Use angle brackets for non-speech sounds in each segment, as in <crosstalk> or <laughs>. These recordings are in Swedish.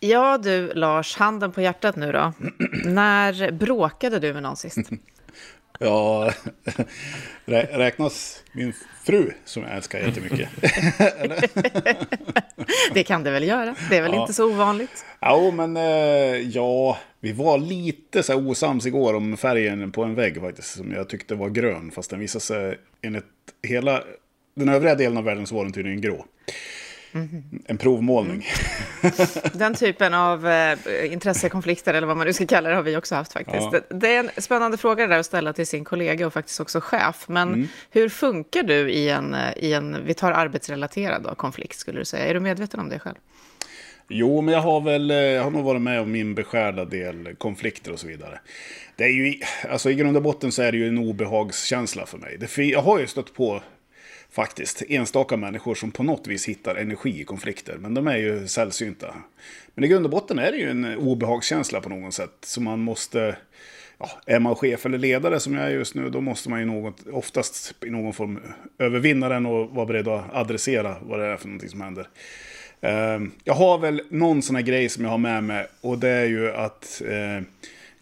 Ja du, Lars, handen på hjärtat nu då. <clears throat> När bråkade du med någon sist? <laughs> Ja, <laughs> räknas min fru som jag älskar jättemycket? <laughs> det kan det väl göra. Det är väl ja. inte så ovanligt. Ja, men eh, ja, vi var lite så här osams igår om färgen på en vägg faktiskt. Som jag tyckte var grön, fast den visade sig enligt hela den övriga delen av världen så var den tydligen grå. Mm. En provmålning. Mm. Den typen av eh, intressekonflikter, eller vad man nu ska kalla det, har vi också haft faktiskt. Ja. Det, är en spännande fråga där att ställa till sin kollega och faktiskt också chef. Men mm. hur funkar du i en, i en, vi tar arbetsrelaterad då, konflikt, skulle du säga? Är du medveten om det själv? Jo, men jag har väl, jag har nog varit med om min beskärda del konflikter och så vidare. Det är ju, alltså i grund och botten så är det ju en obehagskänsla för mig. Det, jag har ju stött på Faktiskt. Enstaka människor som på något vis hittar energi i konflikter. Men de är ju sällsynta. Men i grund och botten är det ju en obehagskänsla på något sätt. som man måste... Ja, är man chef eller ledare som jag är just nu, då måste man ju något, oftast i någon form övervinna den och vara beredd att adressera vad det är för någonting som händer. Ehm, jag har väl någon sån här grej som jag har med mig och det är ju att eh,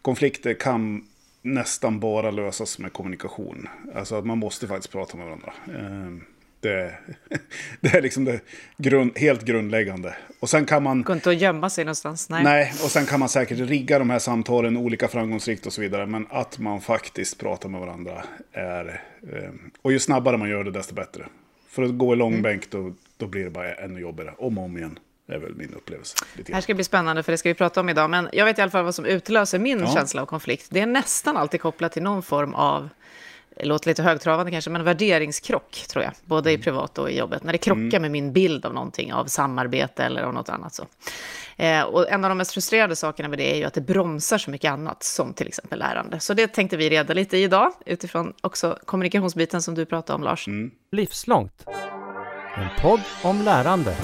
konflikter kan nästan bara lösas med kommunikation. Alltså att man måste faktiskt prata med varandra. Ehm, det, <laughs> det är liksom det grund, helt grundläggande. Och sen kan man... Går inte att gömma sig någonstans. Nej. nej, och sen kan man säkert rigga de här samtalen olika framgångsrikt och så vidare. Men att man faktiskt pratar med varandra är... Ehm, och ju snabbare man gör det, desto bättre. För att gå i långbänk, mm. då, då blir det bara ännu jobbigare. Om och om igen. Det är väl min upplevelse. Det här ska bli spännande, för det ska vi prata om idag. Men jag vet i alla fall vad som utlöser min ja. känsla av konflikt. Det är nästan alltid kopplat till någon form av, det låter lite högtravande kanske, men värderingskrock, tror jag. Både mm. i privat och i jobbet. När det krockar mm. med min bild av någonting, av samarbete eller av något annat. Så. Eh, och en av de mest frustrerande sakerna med det är ju att det bromsar så mycket annat, som till exempel lärande. Så det tänkte vi reda lite i idag, utifrån också kommunikationsbiten som du pratade om, Lars. Mm. Livslångt. En podd om lärande.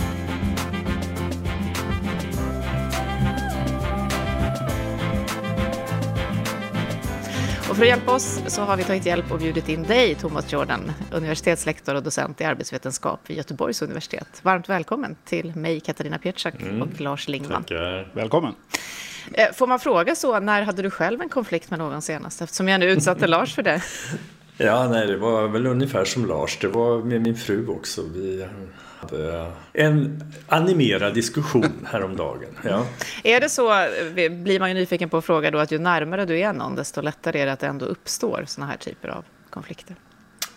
Och för att hjälpa oss så har vi tagit hjälp och bjudit in dig, Thomas Jordan, universitetslektor och docent i arbetsvetenskap vid Göteborgs universitet. Varmt välkommen till mig, Katarina Pietschak mm. och Lars Lingman. Tackar. Välkommen. Eh, får man fråga så, när hade du själv en konflikt med någon senast? Eftersom jag nu utsatte Lars för det. <laughs> Ja, nej, det var väl ungefär som Lars. Det var med min fru också. Vi en animerad diskussion häromdagen. Ja. Är det så, blir man ju nyfiken på att fråga då, att ju närmare du är någon, desto lättare är det att det ändå uppstår sådana här typer av konflikter?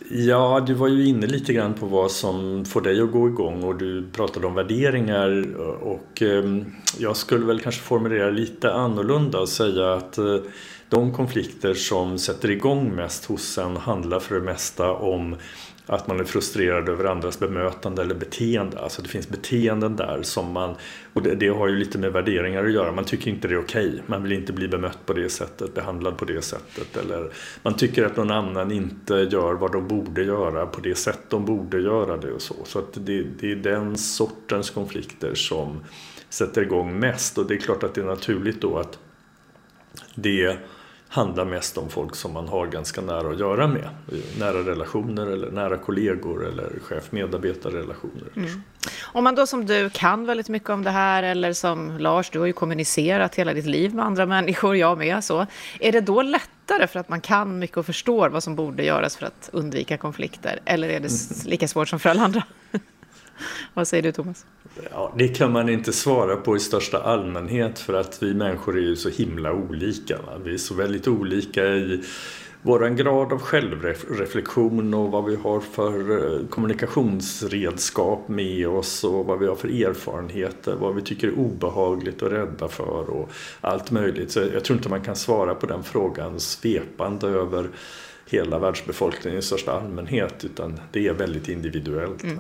Ja, du var ju inne lite grann på vad som får dig att gå igång och du pratade om värderingar och ehm, jag skulle väl kanske formulera lite annorlunda och säga att eh, de konflikter som sätter igång mest hos en handlar för det mesta om att man är frustrerad över andras bemötande eller beteende. Alltså det finns beteenden där som man, och det, det har ju lite med värderingar att göra. Man tycker inte det är okej. Okay. Man vill inte bli bemött på det sättet, behandlad på det sättet. Eller man tycker att någon annan inte gör vad de borde göra på det sätt de borde göra det och så. Så att det, det är den sortens konflikter som sätter igång mest. Och det är klart att det är naturligt då att det handlar mest om folk som man har ganska nära att göra med. Nära relationer eller nära kollegor eller chef-medarbetarrelationer. Mm. Om man då som du kan väldigt mycket om det här eller som Lars, du har ju kommunicerat hela ditt liv med andra människor, jag med, så. Är det då lättare för att man kan mycket och förstår vad som borde göras för att undvika konflikter? Eller är det lika svårt som för alla andra? <laughs> <laughs> Vad säger du Thomas? Ja, det kan man inte svara på i största allmänhet för att vi människor är ju så himla olika. Va? Vi är så väldigt olika i våran grad av självreflektion och vad vi har för eh, kommunikationsredskap med oss och vad vi har för erfarenheter, vad vi tycker är obehagligt och rädda för och allt möjligt. Så jag tror inte man kan svara på den frågan svepande över hela världsbefolkningen i största allmänhet utan det är väldigt individuellt. Mm.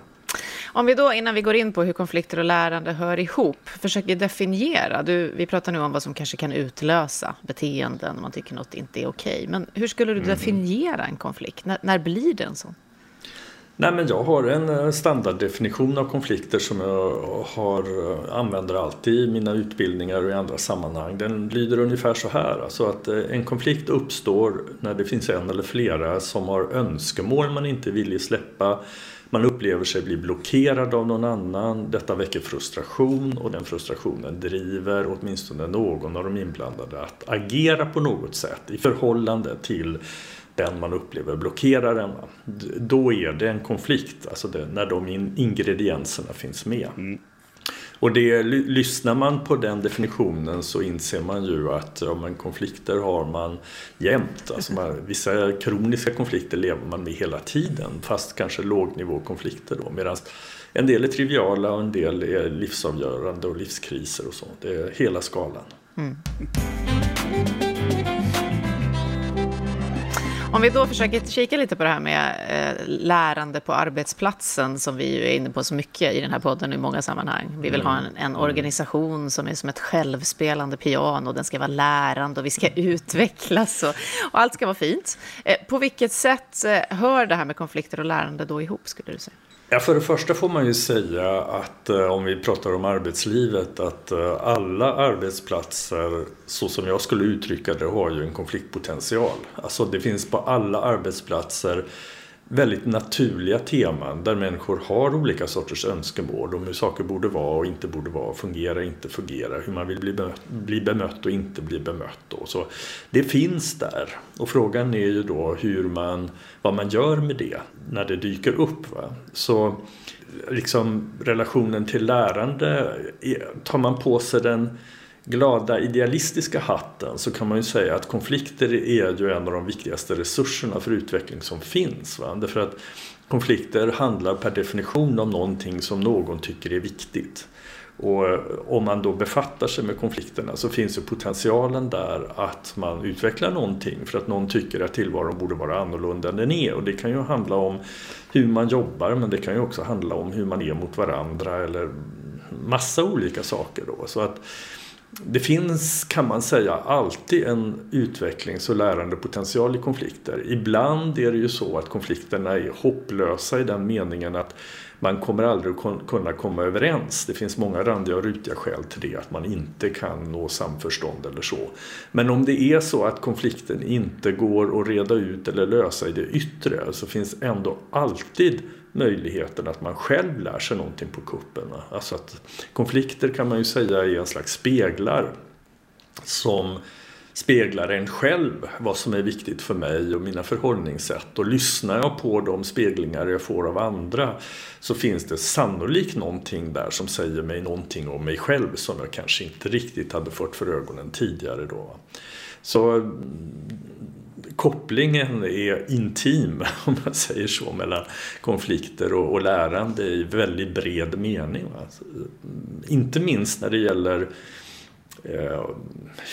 Om vi då, innan vi går in på hur konflikter och lärande hör ihop, försöker definiera. Du, vi pratar nu om vad som kanske kan utlösa beteenden, om man tycker något inte är okej. Men hur skulle du mm. definiera en konflikt? När, när blir det en sån? Nej, men jag har en eh, standarddefinition av konflikter som jag har, eh, använder alltid i mina utbildningar och i andra sammanhang. Den lyder ungefär så här. Alltså att eh, en konflikt uppstår när det finns en eller flera som har önskemål man inte vill släppa man upplever sig bli blockerad av någon annan. Detta väcker frustration och den frustrationen driver åtminstone någon av de inblandade att agera på något sätt i förhållande till den man upplever blockerar en. Då är det en konflikt, alltså det, när de ingredienserna finns med. Mm. Och det, lyssnar man på den definitionen så inser man ju att ja, men konflikter har man jämt. Alltså man, vissa kroniska konflikter lever man med hela tiden fast kanske lågnivåkonflikter då. Medan en del är triviala och en del är livsavgörande och livskriser och så. Det är hela skalan. Mm. Om vi då försöker kika lite på det här med eh, lärande på arbetsplatsen som vi är inne på så mycket i den här podden i många sammanhang. Vi vill ha en, en mm. organisation som är som ett självspelande piano. Den ska vara lärande och vi ska utvecklas och, och allt ska vara fint. Eh, på vilket sätt eh, hör det här med konflikter och lärande då ihop skulle du säga? Ja, för det första får man ju säga att eh, om vi pratar om arbetslivet att eh, alla arbetsplatser så som jag skulle uttrycka det har ju en konfliktpotential. Alltså det finns på alla arbetsplatser väldigt naturliga teman där människor har olika sorters önskemål om hur saker borde vara och inte borde vara, fungera inte fungera, hur man vill bli bemött, bli bemött och inte bli bemött. Och Så det finns där och frågan är ju då hur man, vad man gör med det när det dyker upp. Va? Så liksom relationen till lärande, tar man på sig den glada idealistiska hatten så kan man ju säga att konflikter är ju en av de viktigaste resurserna för utveckling som finns. Va? Därför att konflikter handlar per definition om någonting som någon tycker är viktigt. Och eh, om man då befattar sig med konflikterna så finns ju potentialen där att man utvecklar någonting för att någon tycker att tillvaron borde vara annorlunda än den är. Och det kan ju handla om hur man jobbar men det kan ju också handla om hur man är mot varandra eller massa olika saker. Då. Så att det finns, kan man säga, alltid en utvecklings och lärandepotential i konflikter. Ibland är det ju så att konflikterna är hopplösa i den meningen att man kommer aldrig att kunna komma överens. Det finns många randiga och rutiga skäl till det, att man inte kan nå samförstånd eller så. Men om det är så att konflikten inte går att reda ut eller lösa i det yttre så finns ändå alltid möjligheten att man själv lär sig någonting på kuppen. Alltså att konflikter kan man ju säga är en slags speglar som speglar en själv vad som är viktigt för mig och mina förhållningssätt. Och lyssnar jag på de speglingar jag får av andra så finns det sannolikt någonting där som säger mig någonting om mig själv som jag kanske inte riktigt hade fått för ögonen tidigare. Då. Så kopplingen är intim, <laughs> om man säger så, mellan konflikter och, och lärande i väldigt bred mening. Alltså, inte minst när det gäller eh,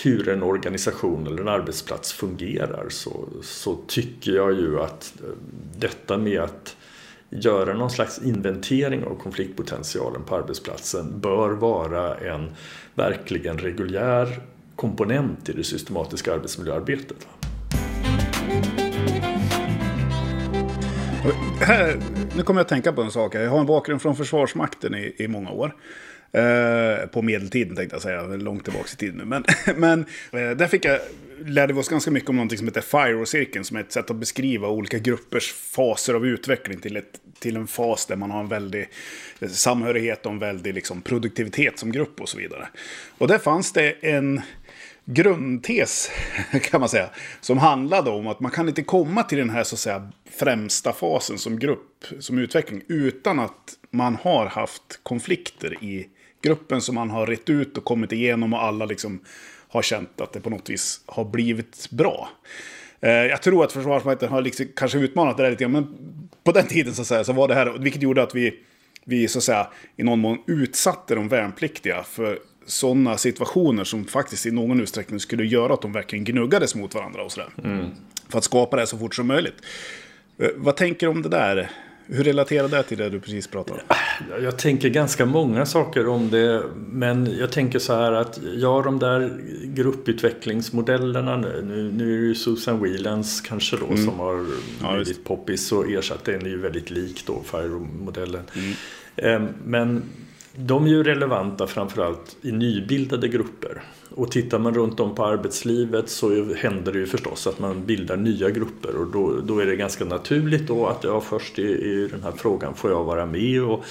hur en organisation eller en arbetsplats fungerar så, så tycker jag ju att eh, detta med att göra någon slags inventering av konfliktpotentialen på arbetsplatsen bör vara en verkligen reguljär komponent i det systematiska arbetsmiljöarbetet. <clears throat> nu kommer jag att tänka på en sak. Jag har en bakgrund från Försvarsmakten i, i många år. Eh, på medeltiden tänkte jag säga, långt tillbaka i tiden. Men, <laughs> men eh, där fick jag, lärde vi oss ganska mycket om någonting som heter FIRO-cirkeln. Som är ett sätt att beskriva olika gruppers faser av utveckling till, ett, till en fas där man har en väldig eh, samhörighet och en väldig liksom, produktivitet som grupp och så vidare. Och där fanns det en grundtes, <laughs> kan man säga, som handlade om att man kan inte komma till den här så att säga främsta fasen som grupp, som utveckling, utan att man har haft konflikter i gruppen som man har rett ut och kommit igenom och alla liksom har känt att det på något vis har blivit bra. Eh, jag tror att Försvarsmakten har liksom kanske utmanat det där lite grann, men på den tiden så, att säga, så var det här, vilket gjorde att vi, vi så att säga, i någon mån utsatte de värnpliktiga för sådana situationer som faktiskt i någon utsträckning skulle göra att de verkligen gnuggades mot varandra och sådär. Mm. För att skapa det så fort som möjligt. Eh, vad tänker du om det där? Hur relaterar det till det du precis pratade om? Jag tänker ganska många saker om det. Men jag tänker så här att ja, de där grupputvecklingsmodellerna nu. Nu, nu är det ju Susan Whelans kanske då mm. som har ja, blivit poppis och ersatt den är ju väldigt lik då FIRO-modellen. Mm. Ehm, men de är ju relevanta framförallt i nybildade grupper. Och tittar man runt om på arbetslivet så händer det ju förstås att man bildar nya grupper och då, då är det ganska naturligt då att jag först i, i den här frågan får jag vara med och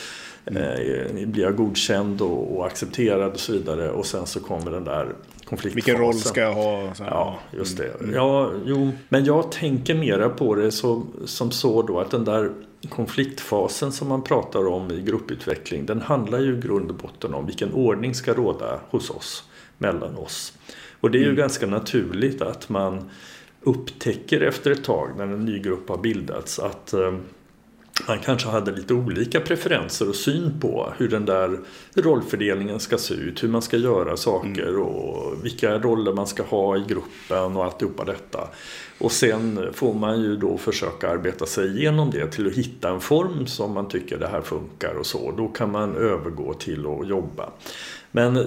eh, blir jag godkänd och, och, accepterad och så vidare och sen så kommer den där konfliktfasen. Vilken roll ska jag ha? Så, ja, just det. Mm. Ja, jo, men jag tänker mera på det så, som så då att den där konfliktfasen som man pratar om i grupputveckling den handlar ju i grund och botten om vilken ordning ska råda hos oss, mellan oss. Och det är ju mm. ganska naturligt att man upptäcker efter ett tag när en ny grupp har bildats att man kanske hade lite olika preferenser och syn på hur den där rollfördelningen ska se ut, hur man ska göra saker mm. och vilka roller man ska ha i gruppen och alltihopa detta. Och sen får man ju då försöka arbeta sig igenom det till att hitta en form som man tycker det här funkar och så. Då kan man övergå till att jobba. Men eh,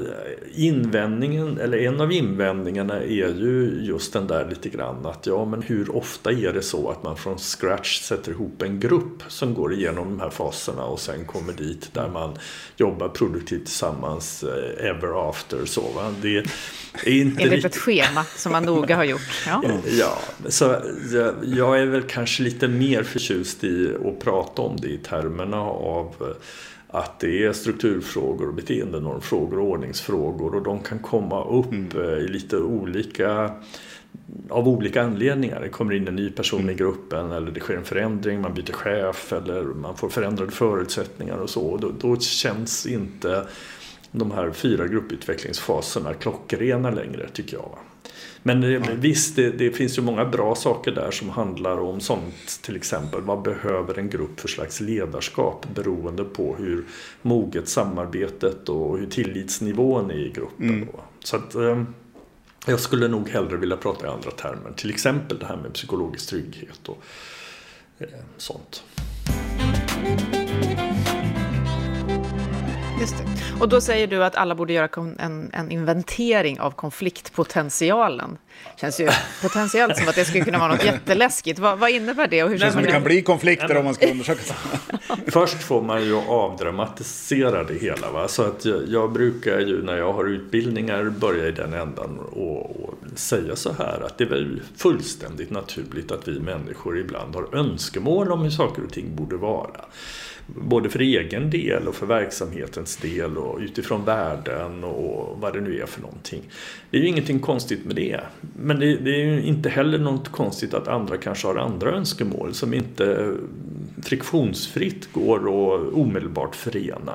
invändningen, eller en av invändningarna är ju just den där lite grann att ja men hur ofta är det så att man från scratch sätter ihop en grupp som går igenom de här faserna och sen kommer dit där man jobbar produktivt tillsammans eh, ever after så va. Det är inte Enligt ett schema som man noga har gjort. Ja, ja så jag är väl kanske lite mer förtjust i att prata om det i termerna av eh, att det är strukturfrågor och beteendenormfrågor och ordningsfrågor och de kan komma upp mm. Eh, i lite olika av olika anledningar. Det kommer in en ny person mm. i gruppen eller det sker en förändring, man byter chef eller man får förändrade förutsättningar och så. Då, då känns inte de här fyra grupputvecklingsfaserna klockrena längre tycker jag. Men mm. visst, det, det, finns ju många bra saker där som handlar om sånt. Till exempel, vad behöver en grupp för slags ledarskap beroende på hur moget samarbetet och hur tillitsnivån är i gruppen. Mm. Så att, eh, jag skulle nog hellre vilja prata i andra termer. Till exempel det här med psykologisk trygghet och eh, sånt. Just det. Och då säger du att alla borde göra en, en inventering av konfliktpotentialen. Känns ju potentiellt som att det skulle kunna vara något <laughs> jätteläskigt. Vad, vad innebär det? Och hur det känns som det kan bli konflikter om man ska undersöka <laughs> <laughs> Först får man ju avdramatisera det hela. Va? Så att jag, jag, brukar ju när jag har utbildningar börja i den ändan och, och säga så här att det är väl fullständigt naturligt att vi människor ibland har önskemål om hur saker och ting borde vara både för egen del och för verksamhetens del och utifrån värden och vad det nu är för någonting. Det är ju ingenting konstigt med det. Men det, det är ju inte heller något konstigt att andra kanske har andra önskemål som inte friktionsfritt går att omedelbart förena.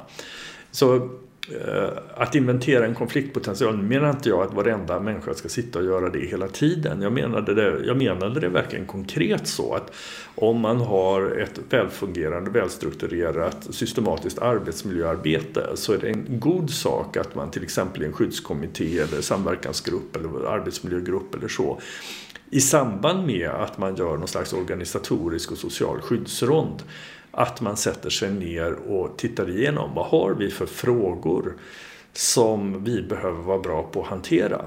Så Eh, att inventera en konfliktpotential menar inte jag att varenda människa ska sitta och göra det hela tiden. Jag menade det, jag menade det verkligen konkret så att om man har ett välfungerande, välstrukturerat, systematiskt arbetsmiljöarbete så är det en god sak att man till exempel i en skyddskommitté eller samverkansgrupp eller arbetsmiljögrupp eller så i samband med att man gör någon slags organisatorisk och social skyddsrond att man sätter sig ner och tittar igenom vad har vi för frågor som vi behöver vara bra på att hantera.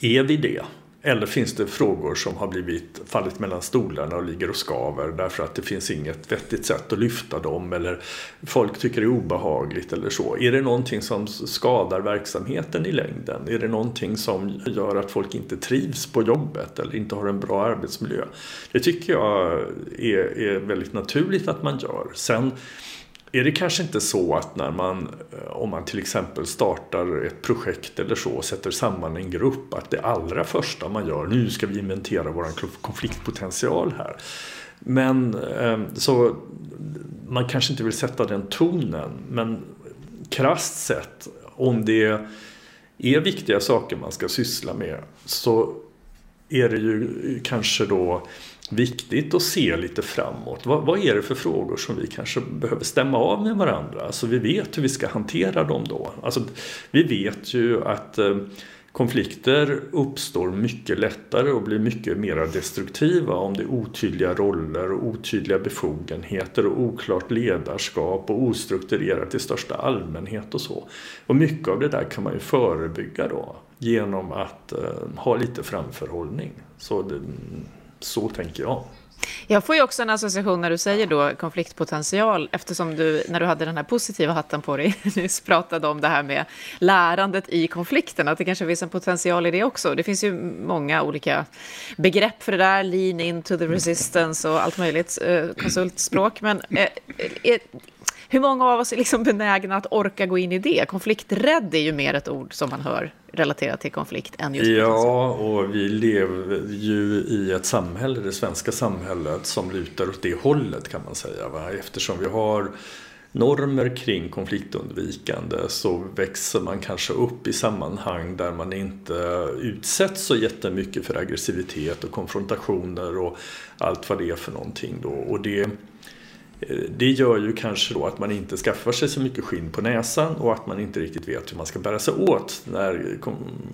Är vi det? Eller finns det frågor som har blivit fallit mellan stolarna och ligger och skaver därför att det finns inget vettigt sätt att lyfta dem eller folk tycker det är obehagligt eller så. Är det någonting som skadar verksamheten i längden? Är det någonting som gör att folk inte trivs på jobbet eller inte har en bra arbetsmiljö? Det tycker jag är, är väldigt naturligt att man gör. Sen är det kanske inte så att när man, eh, om man till exempel startar ett projekt eller så och sätter samman en grupp, att det allra första man gör, nu ska vi inventera vår konfliktpotential här. Men eh, så man kanske inte vill sätta den tonen, men krasst sett, om det är viktiga saker man ska syssla med så är det ju kanske då viktigt att se lite framåt. Vad, vad, är det för frågor som vi kanske behöver stämma av med varandra? Så alltså, vi vet hur vi ska hantera dem då. Alltså, vi vet ju att eh, konflikter uppstår mycket lättare och blir mycket mer destruktiva om det är otydliga roller och otydliga befogenheter och oklart ledarskap och ostrukturerat i största allmänhet och så. Och mycket av det där kan man ju förebygga då genom att eh, ha lite framförhållning. Så det, så tänker jag. Jag får ju också en association när du säger då konfliktpotential, eftersom du, när du hade den här positiva hatten på dig, <laughs> nyss pratade om det här med lärandet i konflikten, att det kanske finns en potential i det också. Det finns ju många olika begrepp för det där, lean into the resistance och allt möjligt, eh, konsultspråk, men eh, eh, hur många av oss är liksom benägna att orka gå in i det? Konflikträdd är ju mer ett ord som man hör relaterat till konflikt än just Ja, och vi lever ju i ett samhälle, det svenska samhället, som lutar åt det hållet kan man säga. Va? Eftersom vi har normer kring konfliktundvikande så växer man kanske upp i sammanhang där man inte utsätts så jättemycket för aggressivitet och konfrontationer och allt vad det är för någonting då. Och det Eh, det gör ju kanske då att man inte skaffar sig så mycket skinn på näsan och att man inte riktigt vet hur man ska bära sig åt när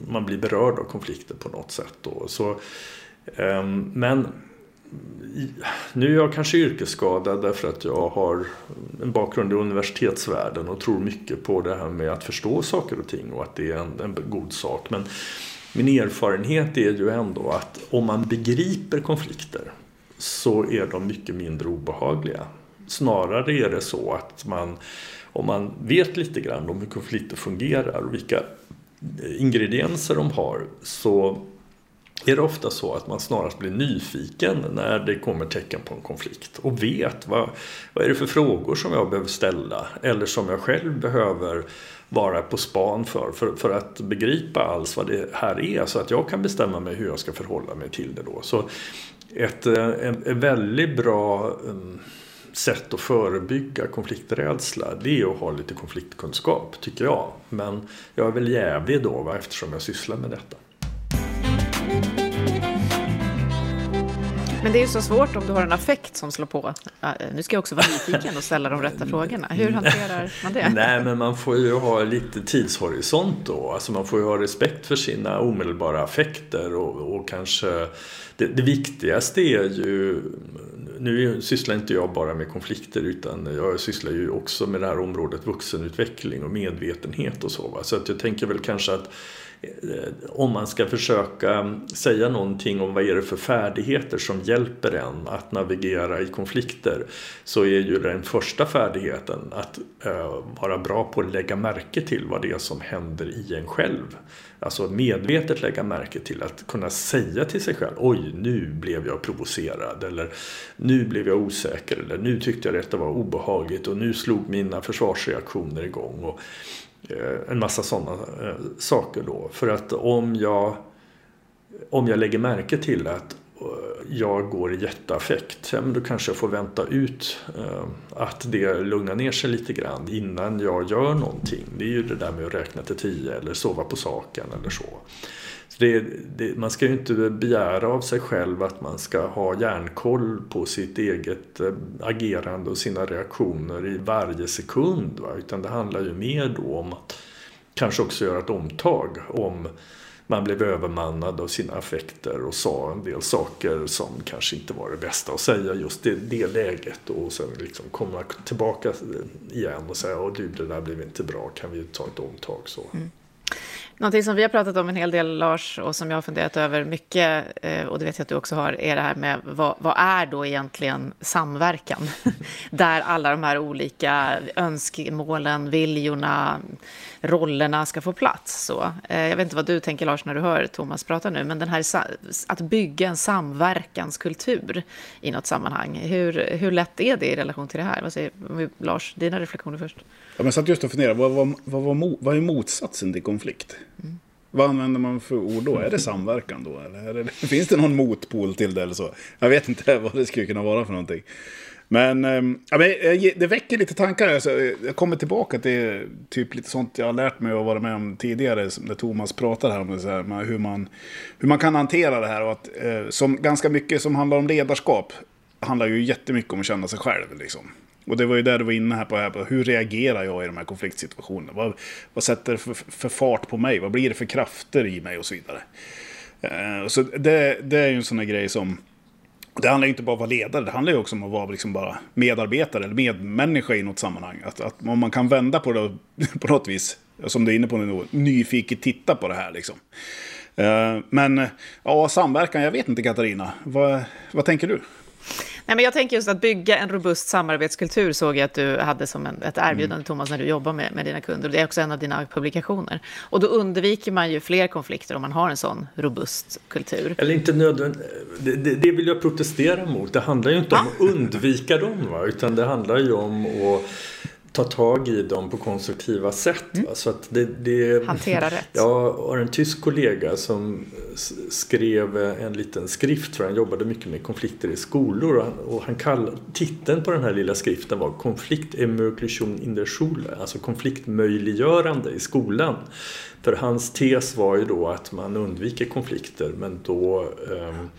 man blir berörd av konflikter på något sätt. Då. Så, ehm, men nu är jag kanske yrkesskadad därför att jag har en bakgrund i universitetsvärlden och tror mycket på det här med att förstå saker och ting och att det är en, en god sak. Men min erfarenhet är ju ändå att om man begriper konflikter så är de mycket mindre obehagliga. Snarare är det så att man, om man vet lite grann om hur konflikter fungerar och vilka eh, ingredienser de har så är det ofta så att man snarast blir nyfiken när det kommer tecken på en konflikt och vet vad, vad är det för frågor som jag behöver ställa eller som jag själv behöver vara på span för, för, för att begripa alls vad det här är så att jag kan bestämma mig hur jag ska förhålla mig till det då. Så ett, eh, en, en väldigt bra um, sätt att förebygga konflikträdsla det är att ha lite konfliktkunskap, tycker jag. Men jag är väl jävig då va, eftersom jag sysslar med detta. Men det är ju så svårt om du har en affekt som slår på. Nu ska jag också vara nyfiken och ställa de <laughs> rätta frågorna. Hur hanterar man det? <laughs> Nej, men man får ju ha lite tidshorisont då. Alltså man får ju ha respekt för sina omedelbara affekter och, och kanske det, det, viktigaste är ju nu sysslar inte jag bara med konflikter utan jag sysslar ju också med det här området vuxenutveckling och medvetenhet och så. Va? Så att jag tänker väl kanske att Eh, Eh, om man ska försöka säga någonting om vad är det för färdigheter som hjälper en att navigera i konflikter så är ju den första färdigheten att eh, vara bra på att lägga märke till vad det är som händer i en själv. Alltså medvetet lägga märke till att kunna säga till sig själv oj nu blev jag provocerad eller nu blev jag osäker eller nu tyckte jag detta var obehagligt och nu slog mina försvarsreaktioner igång. Och, Eh, en massa sådana eh, saker då. För att om jag, om jag lägger märke till att jag går i jätteaffekt, ja, men då kanske jag får vänta ut eh, att det lugnar ner sig lite grann innan jag gör någonting. Det är ju det där med att räkna till tio eller sova på saken eller så. Det, det, man ska ju inte begära av sig själv att man ska ha järnkoll på sitt eget eh, agerande och sina reaktioner i varje sekund. Va? Utan det handlar ju mer då om att kanske också göra ett omtag om man blev övermannad av sina affekter och sa en del saker som kanske inte var det bästa att säga just i det läget och sen liksom komma tillbaka igen och säga att du det där blev inte bra, kan vi ta ett omtag så. Mm. Någonting som vi har pratat om en hel del, Lars, och som jag har funderat över mycket, eh, och det vet jag att du också har, är det här med vad, vad är då egentligen samverkan? <laughs> Där alla de här olika önskemålen, viljorna, rollerna ska få plats. Så, eh, jag vet inte vad du tänker, Lars, när du hör Thomas prata nu, men den här att bygga en samverkanskultur i något sammanhang, hur, hur lätt är det i relation till det här? Vad säger Lars, dina reflektioner först? Ja, men jag satt just och funderade, vad, vad, vad, vad, vad är motsatsen till konflikt? Mm. Vad använder man för ord då? Är det samverkan då? Eller det, <laughs> finns det någon motpol till det eller så? Jag vet inte <laughs> vad det skulle kunna vara för någonting. Men, ehm, eh, det väcker lite tankar. Alltså, jag kommer tillbaka till typ lite sånt jag har lärt mig och varit med om tidigare. När Thomas pratade här om det, så här, hur, man, hur man kan hantera det här. Och att, eh, som ganska mycket som handlar om ledarskap handlar ju jättemycket om att känna sig själv. Liksom. Och det var ju där du var inne här på, här på hur reagerar jag i de här konfliktsituationerna? Vad, vad sätter det för, för, fart på mig? Vad blir det för krafter i mig och så vidare? Uh, så det, det är ju en sån här grej som... Det handlar ju inte bara om att vara ledare, det handlar ju också om att vara liksom bara medarbetare eller medmänniska i något sammanhang. Att, att om man kan vända på det <laughs> på något vis, som du är inne på nu, nyfiket titta på det här liksom. Eh, men ja, samverkan, jag vet inte Katarina. Vad, vad tänker du? Nej, men jag tänker just att bygga en robust samarbetskultur såg jag att du hade som en, ett erbjudande, mm. Thomas, när du jobbar med, med dina kunder. Det är också en av dina publikationer. Och då undviker man ju fler konflikter om man har en sån robust kultur. Eller inte nödvändigt. Det, det, det, vill jag protestera mot. Det handlar ju inte om att undvika dem, va? utan det handlar ju om att ta tag i dem på konstruktiva sätt. Mm. Så att det, det, Hantera rätt. Jag har en tysk kollega som skrev en liten skrift, för han jobbade mycket med konflikter i skolor. Och han, och han kall, titeln på den här lilla skriften var Konfliktermöglichung in der Schule, alltså konfliktmöjliggörande i skolan. För hans tes var ju då att man undviker konflikter men då um,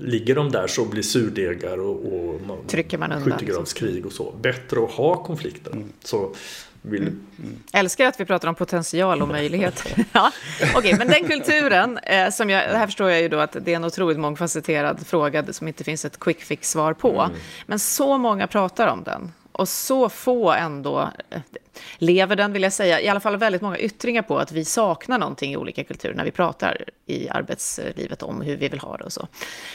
ligger de där så blir surdegar och, och man, Trycker man undan. skyttegravskrig och så. Bättre att ha konflikter. Mm. Så vill... Mm. Mm. Älskar att vi pratar om potential och möjlighet. <laughs> ja. Okej, okay, men den kulturen, eh, som jag, här förstår jag ju då att det är en otroligt mångfacetterad fråga som inte finns ett quick fix-svar på. Mm. Men så många pratar om den och så få ändå lever den, vill jag säga, i alla fall väldigt många yttringar på att vi saknar någonting i olika kulturer när vi pratar i arbetslivet om hur vi vill ha det och så.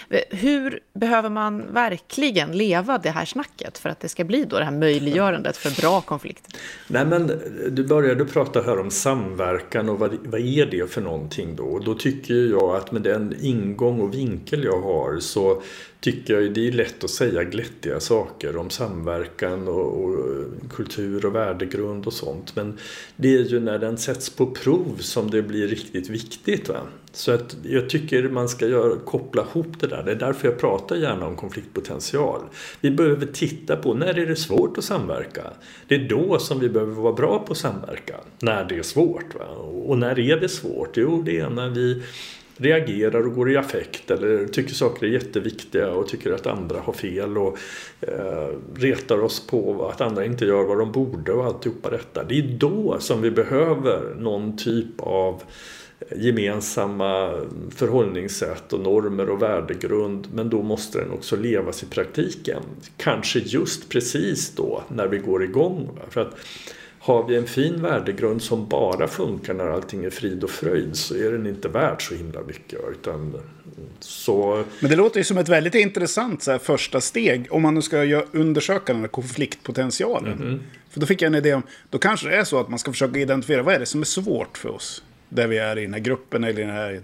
Eh, hur behöver man verkligen leva det här snacket för att det ska bli då det här möjliggörandet för bra konflikter? Nej, men eh, du började prata här om samverkan och vad, vad är det för någonting då? Då tycker jag att med den ingång och vinkel jag har så tycker jag det är lätt att säga glättiga saker om samverkan och, och kultur och värdegrund och sånt. Men det är ju när den sätts på prov som det blir riktigt viktigt. Va? Så att jag tycker man ska göra, koppla ihop det där. Det är därför jag pratar gärna om konfliktpotential. Vi behöver titta på när är det svårt att samverka. Det är då som vi behöver vara bra på att samverka. När det är svårt. Va? Och när är det svårt? Jo, det är när vi reagerar och går i affekt eller tycker saker är jätteviktiga och tycker att andra har fel och eh, retar oss på att andra inte gör vad de borde och alltihopa detta. Det är då som vi behöver någon typ av eh, gemensamma förhållningssätt och normer och värdegrund men då måste den också levas i praktiken. Kanske just precis då när vi går igång. För att har vi en fin värdegrund som bara funkar när allting är frid och fröjd så är den inte värd så himla mycket. Utan så... Men det låter ju som ett väldigt intressant så här, första steg om man nu ska undersöka den här konfliktpotentialen. Mm -hmm. För då fick jag en idé om, då kanske det är så att man ska försöka identifiera vad är det som är svårt för oss. Där vi är i den här gruppen eller i den här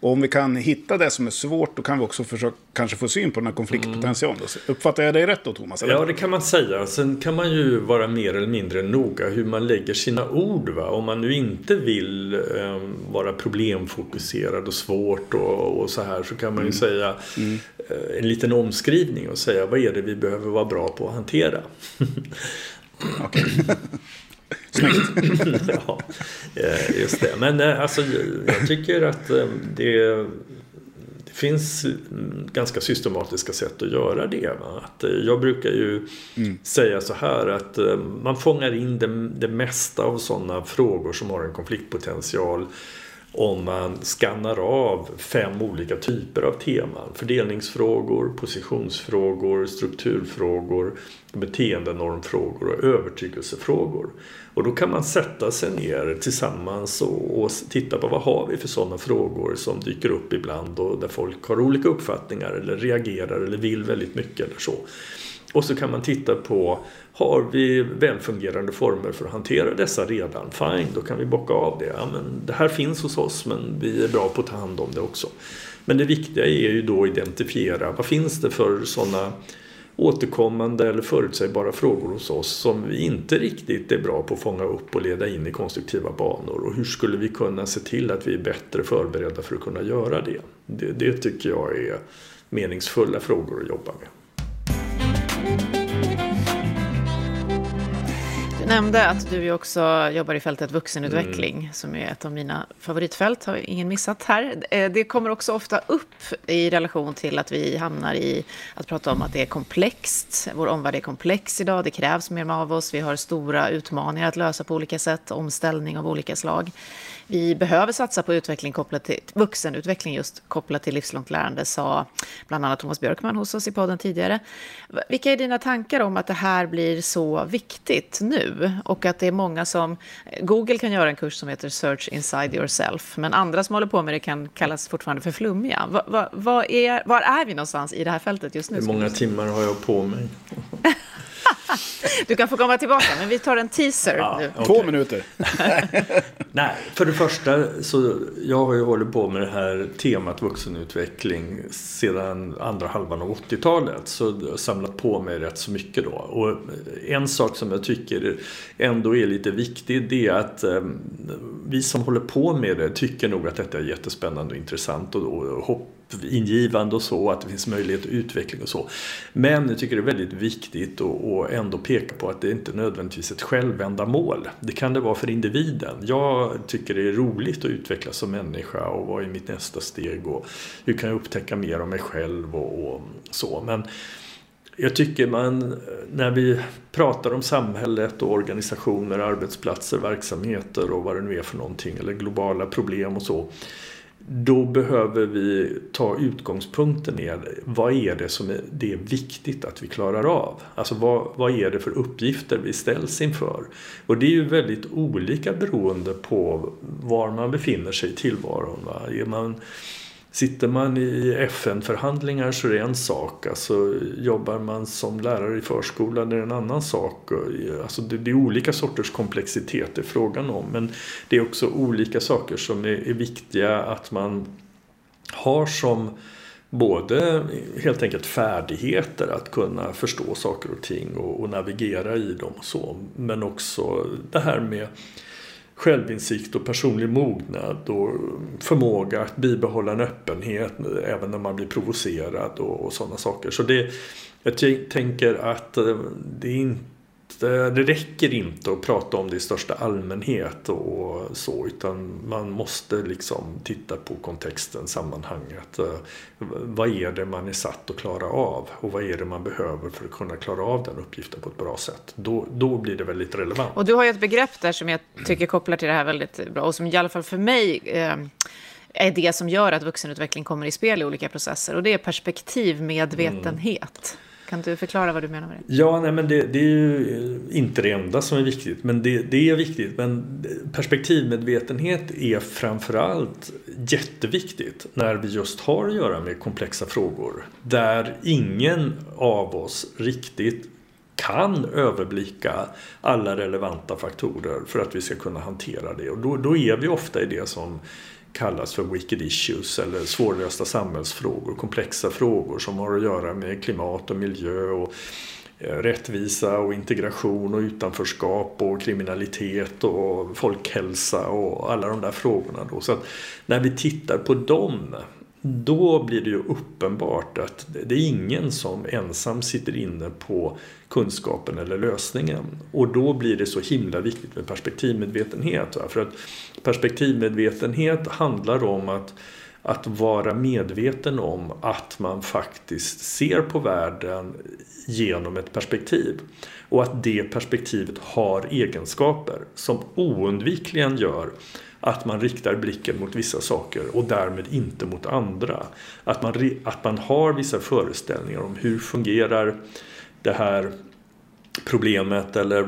och om vi kan hitta det som är svårt, då kan vi också försöka kanske få syn på den här konfliktpotentialen. Mm. Uppfattar jag dig rätt då, Thomas? Eller? Ja, det kan man säga. Sen kan man ju vara mer eller mindre noga hur man lägger sina ord. Va? Om man nu inte vill eh, vara problemfokuserad och svårt och, och, så här så kan man ju mm. säga mm. Eh, en liten omskrivning och säga vad är det vi behöver vara bra på att hantera. <laughs> Snyggt. <laughs> ja, eh, just det. Men eh, alltså, jag tycker att eh, det, det finns ganska systematiska sätt att göra det. Va? Att jag brukar ju mm. säga så här att man fångar in det, det mesta av sådana frågor som har en konfliktpotential om man skannar av fem olika typer av teman. Fördelningsfrågor, positionsfrågor, strukturfrågor, beteendenormfrågor och övertygelsefrågor. Och då kan man sätta sig ner tillsammans och, och titta på vad har vi för sådana frågor som dyker upp ibland och där folk har olika uppfattningar eller reagerar eller vill väldigt mycket eller så. Och så kan man titta på, har vi välfungerande former för att hantera dessa redan? Fine, då kan vi bocka av det. Ja, men det här finns hos oss men vi är bra på att ta hand om det också. Men det viktiga är ju då att identifiera, vad finns det för sådana återkommande eller förutsägbara frågor hos oss som vi inte riktigt är bra på att fånga upp och leda in i konstruktiva banor. Och hur skulle vi kunna se till att vi är bättre förberedda för att kunna göra det? Det, det tycker jag är meningsfulla frågor att jobba med. Nämnde att du också jobbar i fältet vuxenutveckling, mm. som är ett av mina favoritfält, har ingen missat här. Eh, det kommer också ofta upp i relation till att vi hamnar i att prata om att det är komplext. Vår omvärld är komplex idag, det krävs mer av oss, vi har stora utmaningar att lösa på olika sätt, omställning av olika slag. Vi behöver satsa på utveckling kopplat till vuxenutveckling just kopplat till livslångt lärande, sa bland annat Thomas Björkman hos oss i podden tidigare. Vilka är dina tankar om att det här blir så viktigt nu och att det är många som Google kan göra en kurs som heter Search Inside Yourself, men andra som håller på med det kan kallas fortfarande för flummiga. Va, va, va är, var är vi någonstans i det här fältet just nu? Hur många timmar har jag på mig? <laughs> Du kan få komma tillbaka, men vi tar en teaser ja, nu. Okay. Två minuter. <laughs> Nej, för det första så jag har ju hållit på med det här temat vuxenutveckling sedan andra halvan av 80-talet. Så samlat på mig rätt så mycket då. Och en sak som jag tycker ändå är lite viktig det är att eh, vi som håller på med det tycker nog att detta är jättespännande och intressant och, och hopp ingivande och så, att det finns möjlighet till utveckling och så. Men jag tycker det är väldigt viktigt att ändå peka på att det inte nödvändigtvis är ett självändamål. Det kan det vara för individen. Jag tycker det är roligt att utvecklas som människa och vad är mitt nästa steg och hur kan jag upptäcka mer om mig själv och, och så. Men jag tycker man, när vi pratar om samhället och organisationer, arbetsplatser, verksamheter och vad det nu är för någonting, eller globala problem och så, då behöver vi ta utgångspunkten i vad är det som är, det är viktigt att vi klarar av. Alltså vad, vad är det för uppgifter vi ställs inför? Och det är ju väldigt olika beroende på var man befinner sig i tillvaron. Va? Är man Sitter man i FN-förhandlingar så är det en sak. Alltså, jobbar man som lärare i förskolan är det en annan sak. Alltså, det, det är olika sorters komplexitet det är frågan om. Men det är också olika saker som är, är viktiga att man har som både helt enkelt färdigheter att kunna förstå saker och ting och, och navigera i dem och så. Men också det här med självinsikt och personlig mognad och förmåga att bibehålla en öppenhet även när man blir provocerad och, och sådana saker. Så det, jag tänker att eh, det inte det räcker inte att prata om det i största allmänhet och så utan man måste liksom titta på kontexten, sammanhanget. Eh, vad är det man är satt att klara av och vad är det man behöver för att kunna klara av den uppgiften på ett bra sätt. Då, då blir det väldigt relevant. Och du har ju ett begrepp där som jag tycker kopplar till det här väldigt bra och som i alla fall för mig eh, är det som gör att vuxenutveckling kommer i spel i olika processer och det är perspektivmedvetenhet. Kan du förklara vad du menar med det? Ja, nej, men det, det är ju inte det enda som är viktigt. Men det, det är viktigt. Men perspektivmedvetenhet är framförallt jätteviktigt när vi just har att göra med komplexa frågor. Där ingen av oss riktigt kan överblicka alla relevanta faktorer för att vi ska kunna hantera det. Och då, då är vi ofta i det som kallas för wicked issues eller svårlösta samhällsfrågor, komplexa frågor som har att göra med klimat och miljö och eh, rättvisa och integration och utanförskap och kriminalitet och folkhälsa och alla de där frågorna. Då. Så att när vi tittar på dem då blir det ju uppenbart att det är ingen som ensam sitter inne på kunskapen eller lösningen. Och då blir det så himla viktigt med perspektivmedvetenhet. För att perspektivmedvetenhet handlar om att, att vara medveten om att man faktiskt ser på världen genom ett perspektiv. Och att det perspektivet har egenskaper som oundvikligen gör att man riktar blicken mot vissa saker och därmed inte mot andra. Att man, att man har vissa föreställningar om hur fungerar det här problemet eller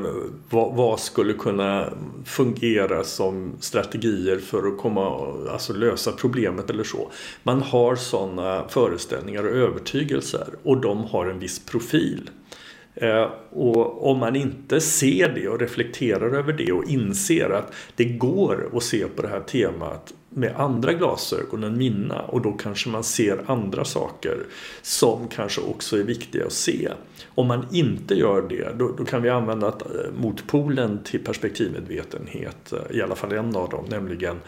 vad, vad, skulle kunna fungera som strategier för att komma, alltså lösa problemet eller så. Man har sådana föreställningar och övertygelser och de har en viss profil. Eh, och om man inte ser det och reflekterar över det och inser att det går att se på det här temat med andra glasögon än mina och då kanske man ser andra saker som kanske också är viktiga att se. Om man inte gör det då, då kan vi använda eh, motpolen till perspektivmedvetenhet, eh, i alla fall en av dem, nämligen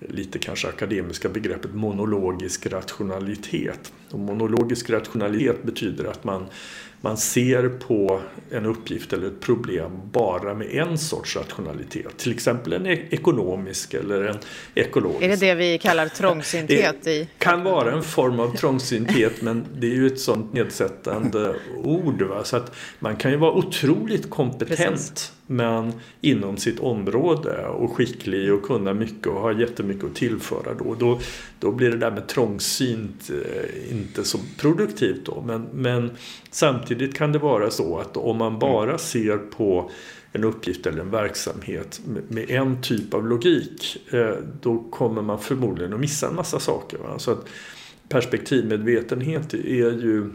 lite kanske akademiska begreppet monologisk rationalitet. Och monologisk rationalitet betyder att man man ser på en uppgift eller ett problem bara med en sorts rationalitet. Till exempel en e- ekonomisk eller en ekologisk. Är det det vi kallar <laughs> trångsynthet? Det kan vara en form av trångsynthet men det är ju ett sånt nedsättande ord. Va? Så att man kan ju vara otroligt kompetent Precis men inom sitt område och skicklig och kunna mycket och ha jättemycket att tillföra då. Då, då blir det där med trångsynt eh, inte så produktivt då. Men, men samtidigt kan det vara så att om man bara ser på en uppgift eller en verksamhet med en typ av logik eh, då kommer man förmodligen att missa en massa saker. Så att perspektivmedvetenhet är ju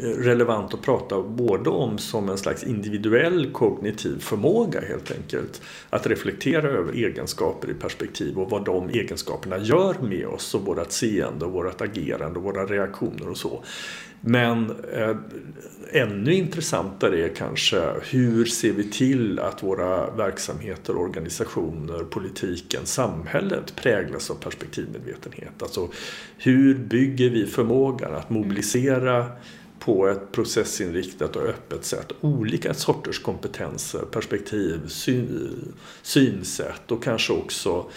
relevant att prata både om som en slags individuell kognitiv förmåga helt enkelt. Att reflektera över egenskaper i perspektiv och vad de egenskaperna gör med oss och vårt seende och vårt agerande och våra reaktioner och så. Men eh, ännu intressantare är kanske hur ser vi till att våra verksamheter, organisationer, politiken, samhället präglas av perspektivmedvetenhet. Alltså hur bygger vi förmågan att mobilisera på ett processinriktat och öppet sätt olika sorters kompetenser, perspektiv, syn, synsätt och kanske också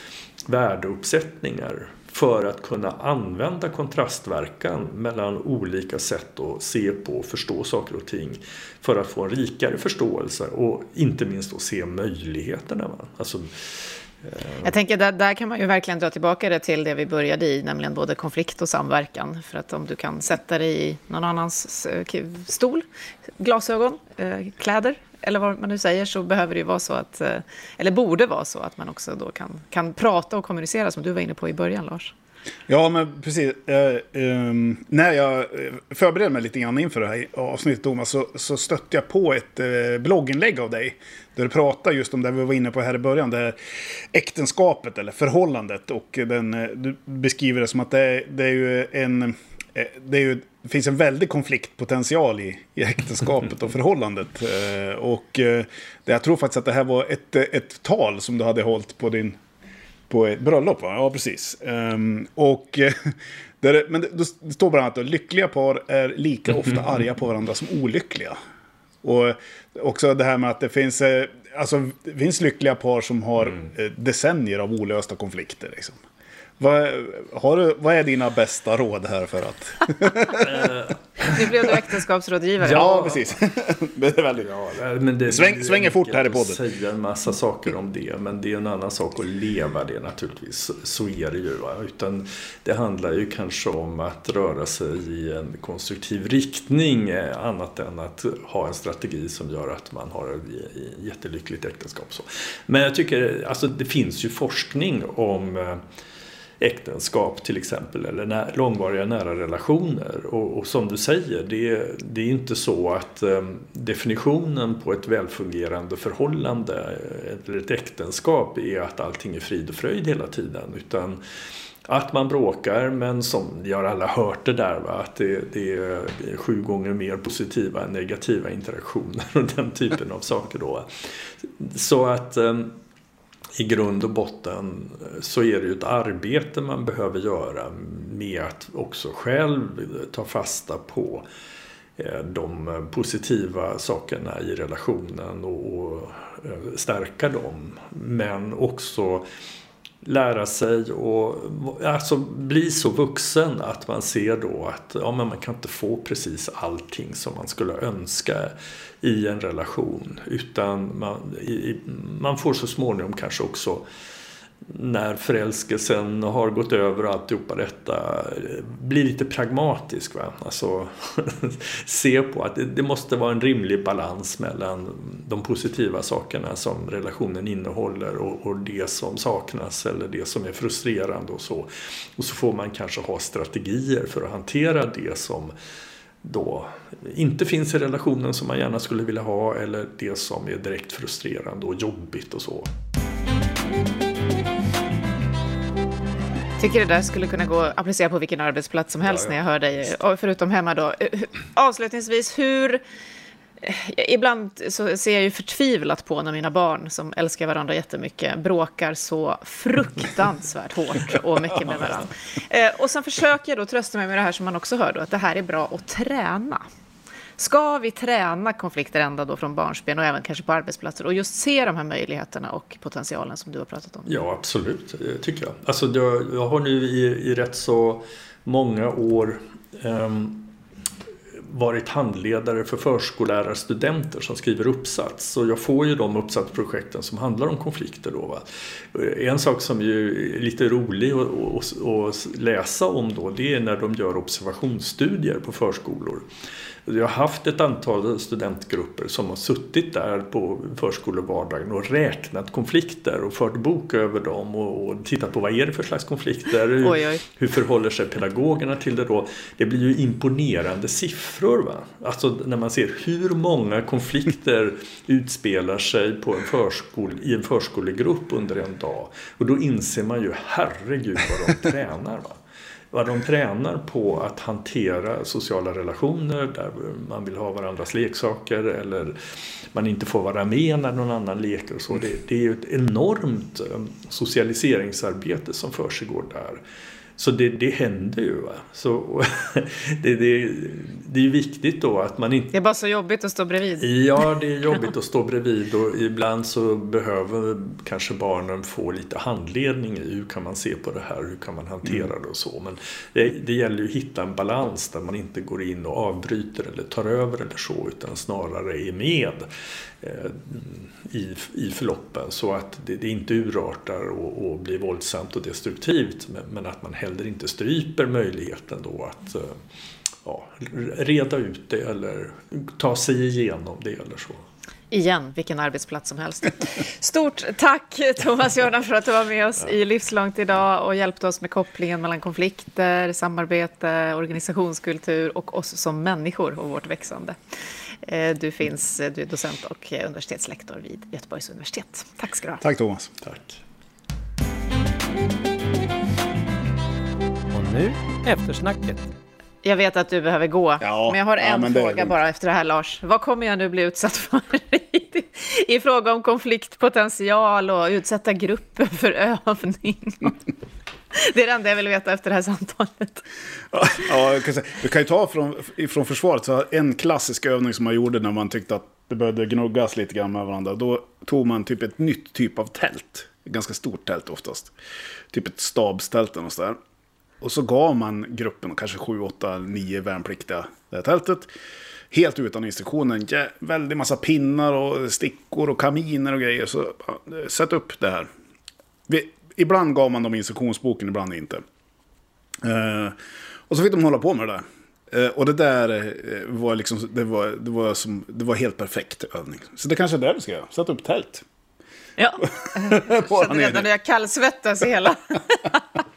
värdeuppsättningar för att kunna använda kontrastverkan mellan olika sätt att se på och förstå saker och ting för att få en rikare förståelse och inte minst att se möjligheterna. Alltså, jag tänker där, där kan man ju verkligen dra tillbaka det till det vi började i, nämligen både konflikt och samverkan. För att om du kan sätta dig i någon annans eh, stol, glasögon, eh, kläder eller vad man nu säger, så behöver det ju vara så att, eh, eller borde vara så att man också då kan, kan prata och kommunicera som du var inne på i början, Lars. Ja, men precis. Eh, eh, när jag förberedde mig lite grann inför det här avsnittet, Thomas, så, så stötte jag på ett eh, blogginlägg av dig. Där du pratar just om det vi var inne på här i början, det här äktenskapet eller förhållandet. Och den, eh, du beskriver det som att det, det är ju en... Eh, det, är ju, det finns en väldig konfliktpotential i, i äktenskapet och <laughs> förhållandet. Eh, och det, jag tror faktiskt att det här var ett, ett tal som du hade hållit på din på ett bröllop, va? Ja, precis. Um, och... <laughs> Där, men det, det står bland annat att lyckliga par är lika ofta arga på varandra som olyckliga. Och också det här med att det finns, eh, alltså, det finns lyckliga par som har mm. Eh, decennier av olösta konflikter. Liksom. Vad, har du, vad är dina bästa råd här för att... <laughs> nu blev du äktenskapsrådgivare. Ja, precis. <laughs> det är väldigt... Ja, men det, Sväng, svänger fort här i podden. säga en massa saker om det, men det är en annan sak att leva det naturligtvis. Så, är det ju. Va? Utan det handlar ju kanske om att röra sig i en konstruktiv riktning, eh, annat än att ha en strategi som gör att man har ett jättelyckligt äktenskap. Så. Men jag tycker, alltså det finns ju forskning om eh, äktenskap till exempel eller när, långvariga nära relationer. Och, och, som du säger, det, det är inte så att eh, definitionen på ett välfungerande förhållande eh, eller ett äktenskap är att allting är frid och fröjd hela tiden. Utan att man bråkar, men som vi har alla hört det där, va? att det, det, är sju gånger mer positiva än negativa interaktioner <laughs> och den typen av saker. Då. Så att Eh, i grund och botten eh, så är det ju ett arbete man behöver göra med att också själv ta fasta på eh, de positiva sakerna i relationen och eh, stärka dem. Men också lära sig och alltså bli så vuxen att man ser då att ja, men man kan inte få precis allting som man skulle önska i en relation. Utan man, i, man får så småningom kanske också när förälskelsen har gått över och alltihopa detta eh, bli lite pragmatisk. Va? Alltså <laughs> se på att det, det, måste vara en rimlig balans mellan de positiva sakerna som relationen innehåller och, och, det som saknas eller det som är frustrerande och så. Och så får man kanske ha strategier för att hantera det som då inte finns i relationen som man gärna skulle vilja ha eller det som är direkt frustrerande och jobbigt och så tycker det där skulle kunna gå att applicera på vilken arbetsplats som helst ja, ja. när jag hör dig, förutom hemma då. Avslutningsvis, hur... Ibland så ser jag ju förtvivlat på när mina barn, som älskar varandra jättemycket, bråkar så fruktansvärt <laughs> hårt och mycket med varandra. Eh, och sen försöker jag då trösta mig med det här som man också hör då, att det här är bra att träna. Ska vi träna konflikter ända då från barnsben och även kanske på arbetsplatser och just se de här möjligheterna och potentialen som du har pratat om? Ja, absolut, tycker jag. Alltså, jag, har nu i, i rätt så många år um, varit handledare för förskollärarstudenter som skriver uppsats. Och jag får ju de uppsatsprojekten som handlar om konflikter. Då, va? En sak som ju är lite rolig att läsa om då, det är när de gör observationsstudier på förskolor. Jag har haft ett antal studentgrupper som har suttit där på förskolevardagen och räknat konflikter och fört bok över dem och, och tittat på vad är det för slags konflikter? Hur, oj, oj. hur förhåller sig pedagogerna till det då? Det blir ju imponerande siffror. Va? Alltså när man ser hur många konflikter <laughs> utspelar sig på en förskol, i en förskolegrupp under en dag. Och då inser man ju herregud vad de tränar. Va? Vad de tränar på att hantera sociala relationer där man vill ha varandras leksaker eller man inte får vara med när någon annan leker och så. Det, det är ju ett enormt eh, socialiseringsarbete som försiggår där. Så det, det händer ju. Va? Så, <laughs> det, det, det är viktigt då att man inte... Det är bara så jobbigt att stå bredvid. Ja, <laughs> det är jobbigt att stå bredvid och ibland så behöver kanske barnen få lite handledning i hur kan man se på det här, hur kan man hantera mm. det och så. Men det, det gäller ju att hitta en balans där man inte går in och avbryter eller tar över eller så utan snarare är med eh, i, i förloppen så att det, det inte urartar och, och blir våldsamt och destruktivt men, men att man heller inte stryper möjligheten då att eh, ja, reda ut det eller ta sig igenom det eller så. Igen, vilken arbetsplats som helst. <laughs> Stort tack Thomas Jordan för att du var med oss i Livslångt idag och hjälpte oss med kopplingen mellan konflikter, samarbete, organisationskultur och oss som människor och vårt växande. Eh, du finns, du är docent och universitetslektor vid Göteborgs universitet. Tack ska du ha. Tack Thomas. Tack. Nu eftersnacket. Jag vet att du behöver gå, ja, men jag har en ja, fråga bara efter det här Lars. Vad kommer jag nu bli utsatt för <laughs> i fråga om konfliktpotential och utsätta grupper för övning? <laughs> Det är det enda jag vill veta efter det här samtalet. <laughs> Ja, jag kan säga, vi kan ju ta från, från försvaret, så en klassisk övning som man gjorde när man tyckte att det började gnuggas lite grann med varandra. Då tog man typ ett nytt typ av tält. Ett ganska stort tält oftast. Typ ett stabstält eller där. Och så gav man gruppen, kanske 7, 8, 9 värnpliktiga, det här tältet. Helt utan instruktioner. Ja, väldigt massa pinnar och stickor och kaminer och grejer. Så sätt upp det här. Vi, ibland gav man dem instruktionsboken, ibland inte. Uh, och så fick de hålla på med det där. Uh, och det där uh, var liksom, det var, det var, som, det var helt perfekt övning. Så det kanske är det vi ska göra, sätta upp tält. Ja, <laughs> jag känner redan hur jag kallsvettas i hela... <laughs>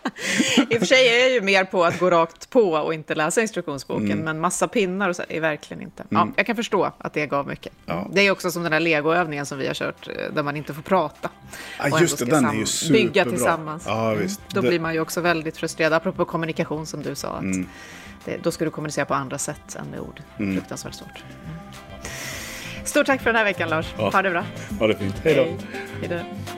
I och för sig är jag ju mer på att gå rakt på och inte läsa instruktionsboken, mm. men massa pinnar och så är verkligen inte. Ja, mm. jag kan förstå att det gav mycket. Ja. Det är också som den där legoövningen som vi har kört, eh, där man inte får prata. Ja, just det, den är ju superbra. Bygga tillsammans. Ja, visst. Mm. Då det... blir man ju också väldigt frustrerad, apropå kommunikation som du sa. Att mm. det, då ska du kommunicera på andra sätt än med ord. Mm. Fruktansvärt svårt. Mm. Stort tack för den här veckan Lars. Ja. Ha det bra. Ha det fint. Hej då. Hej då.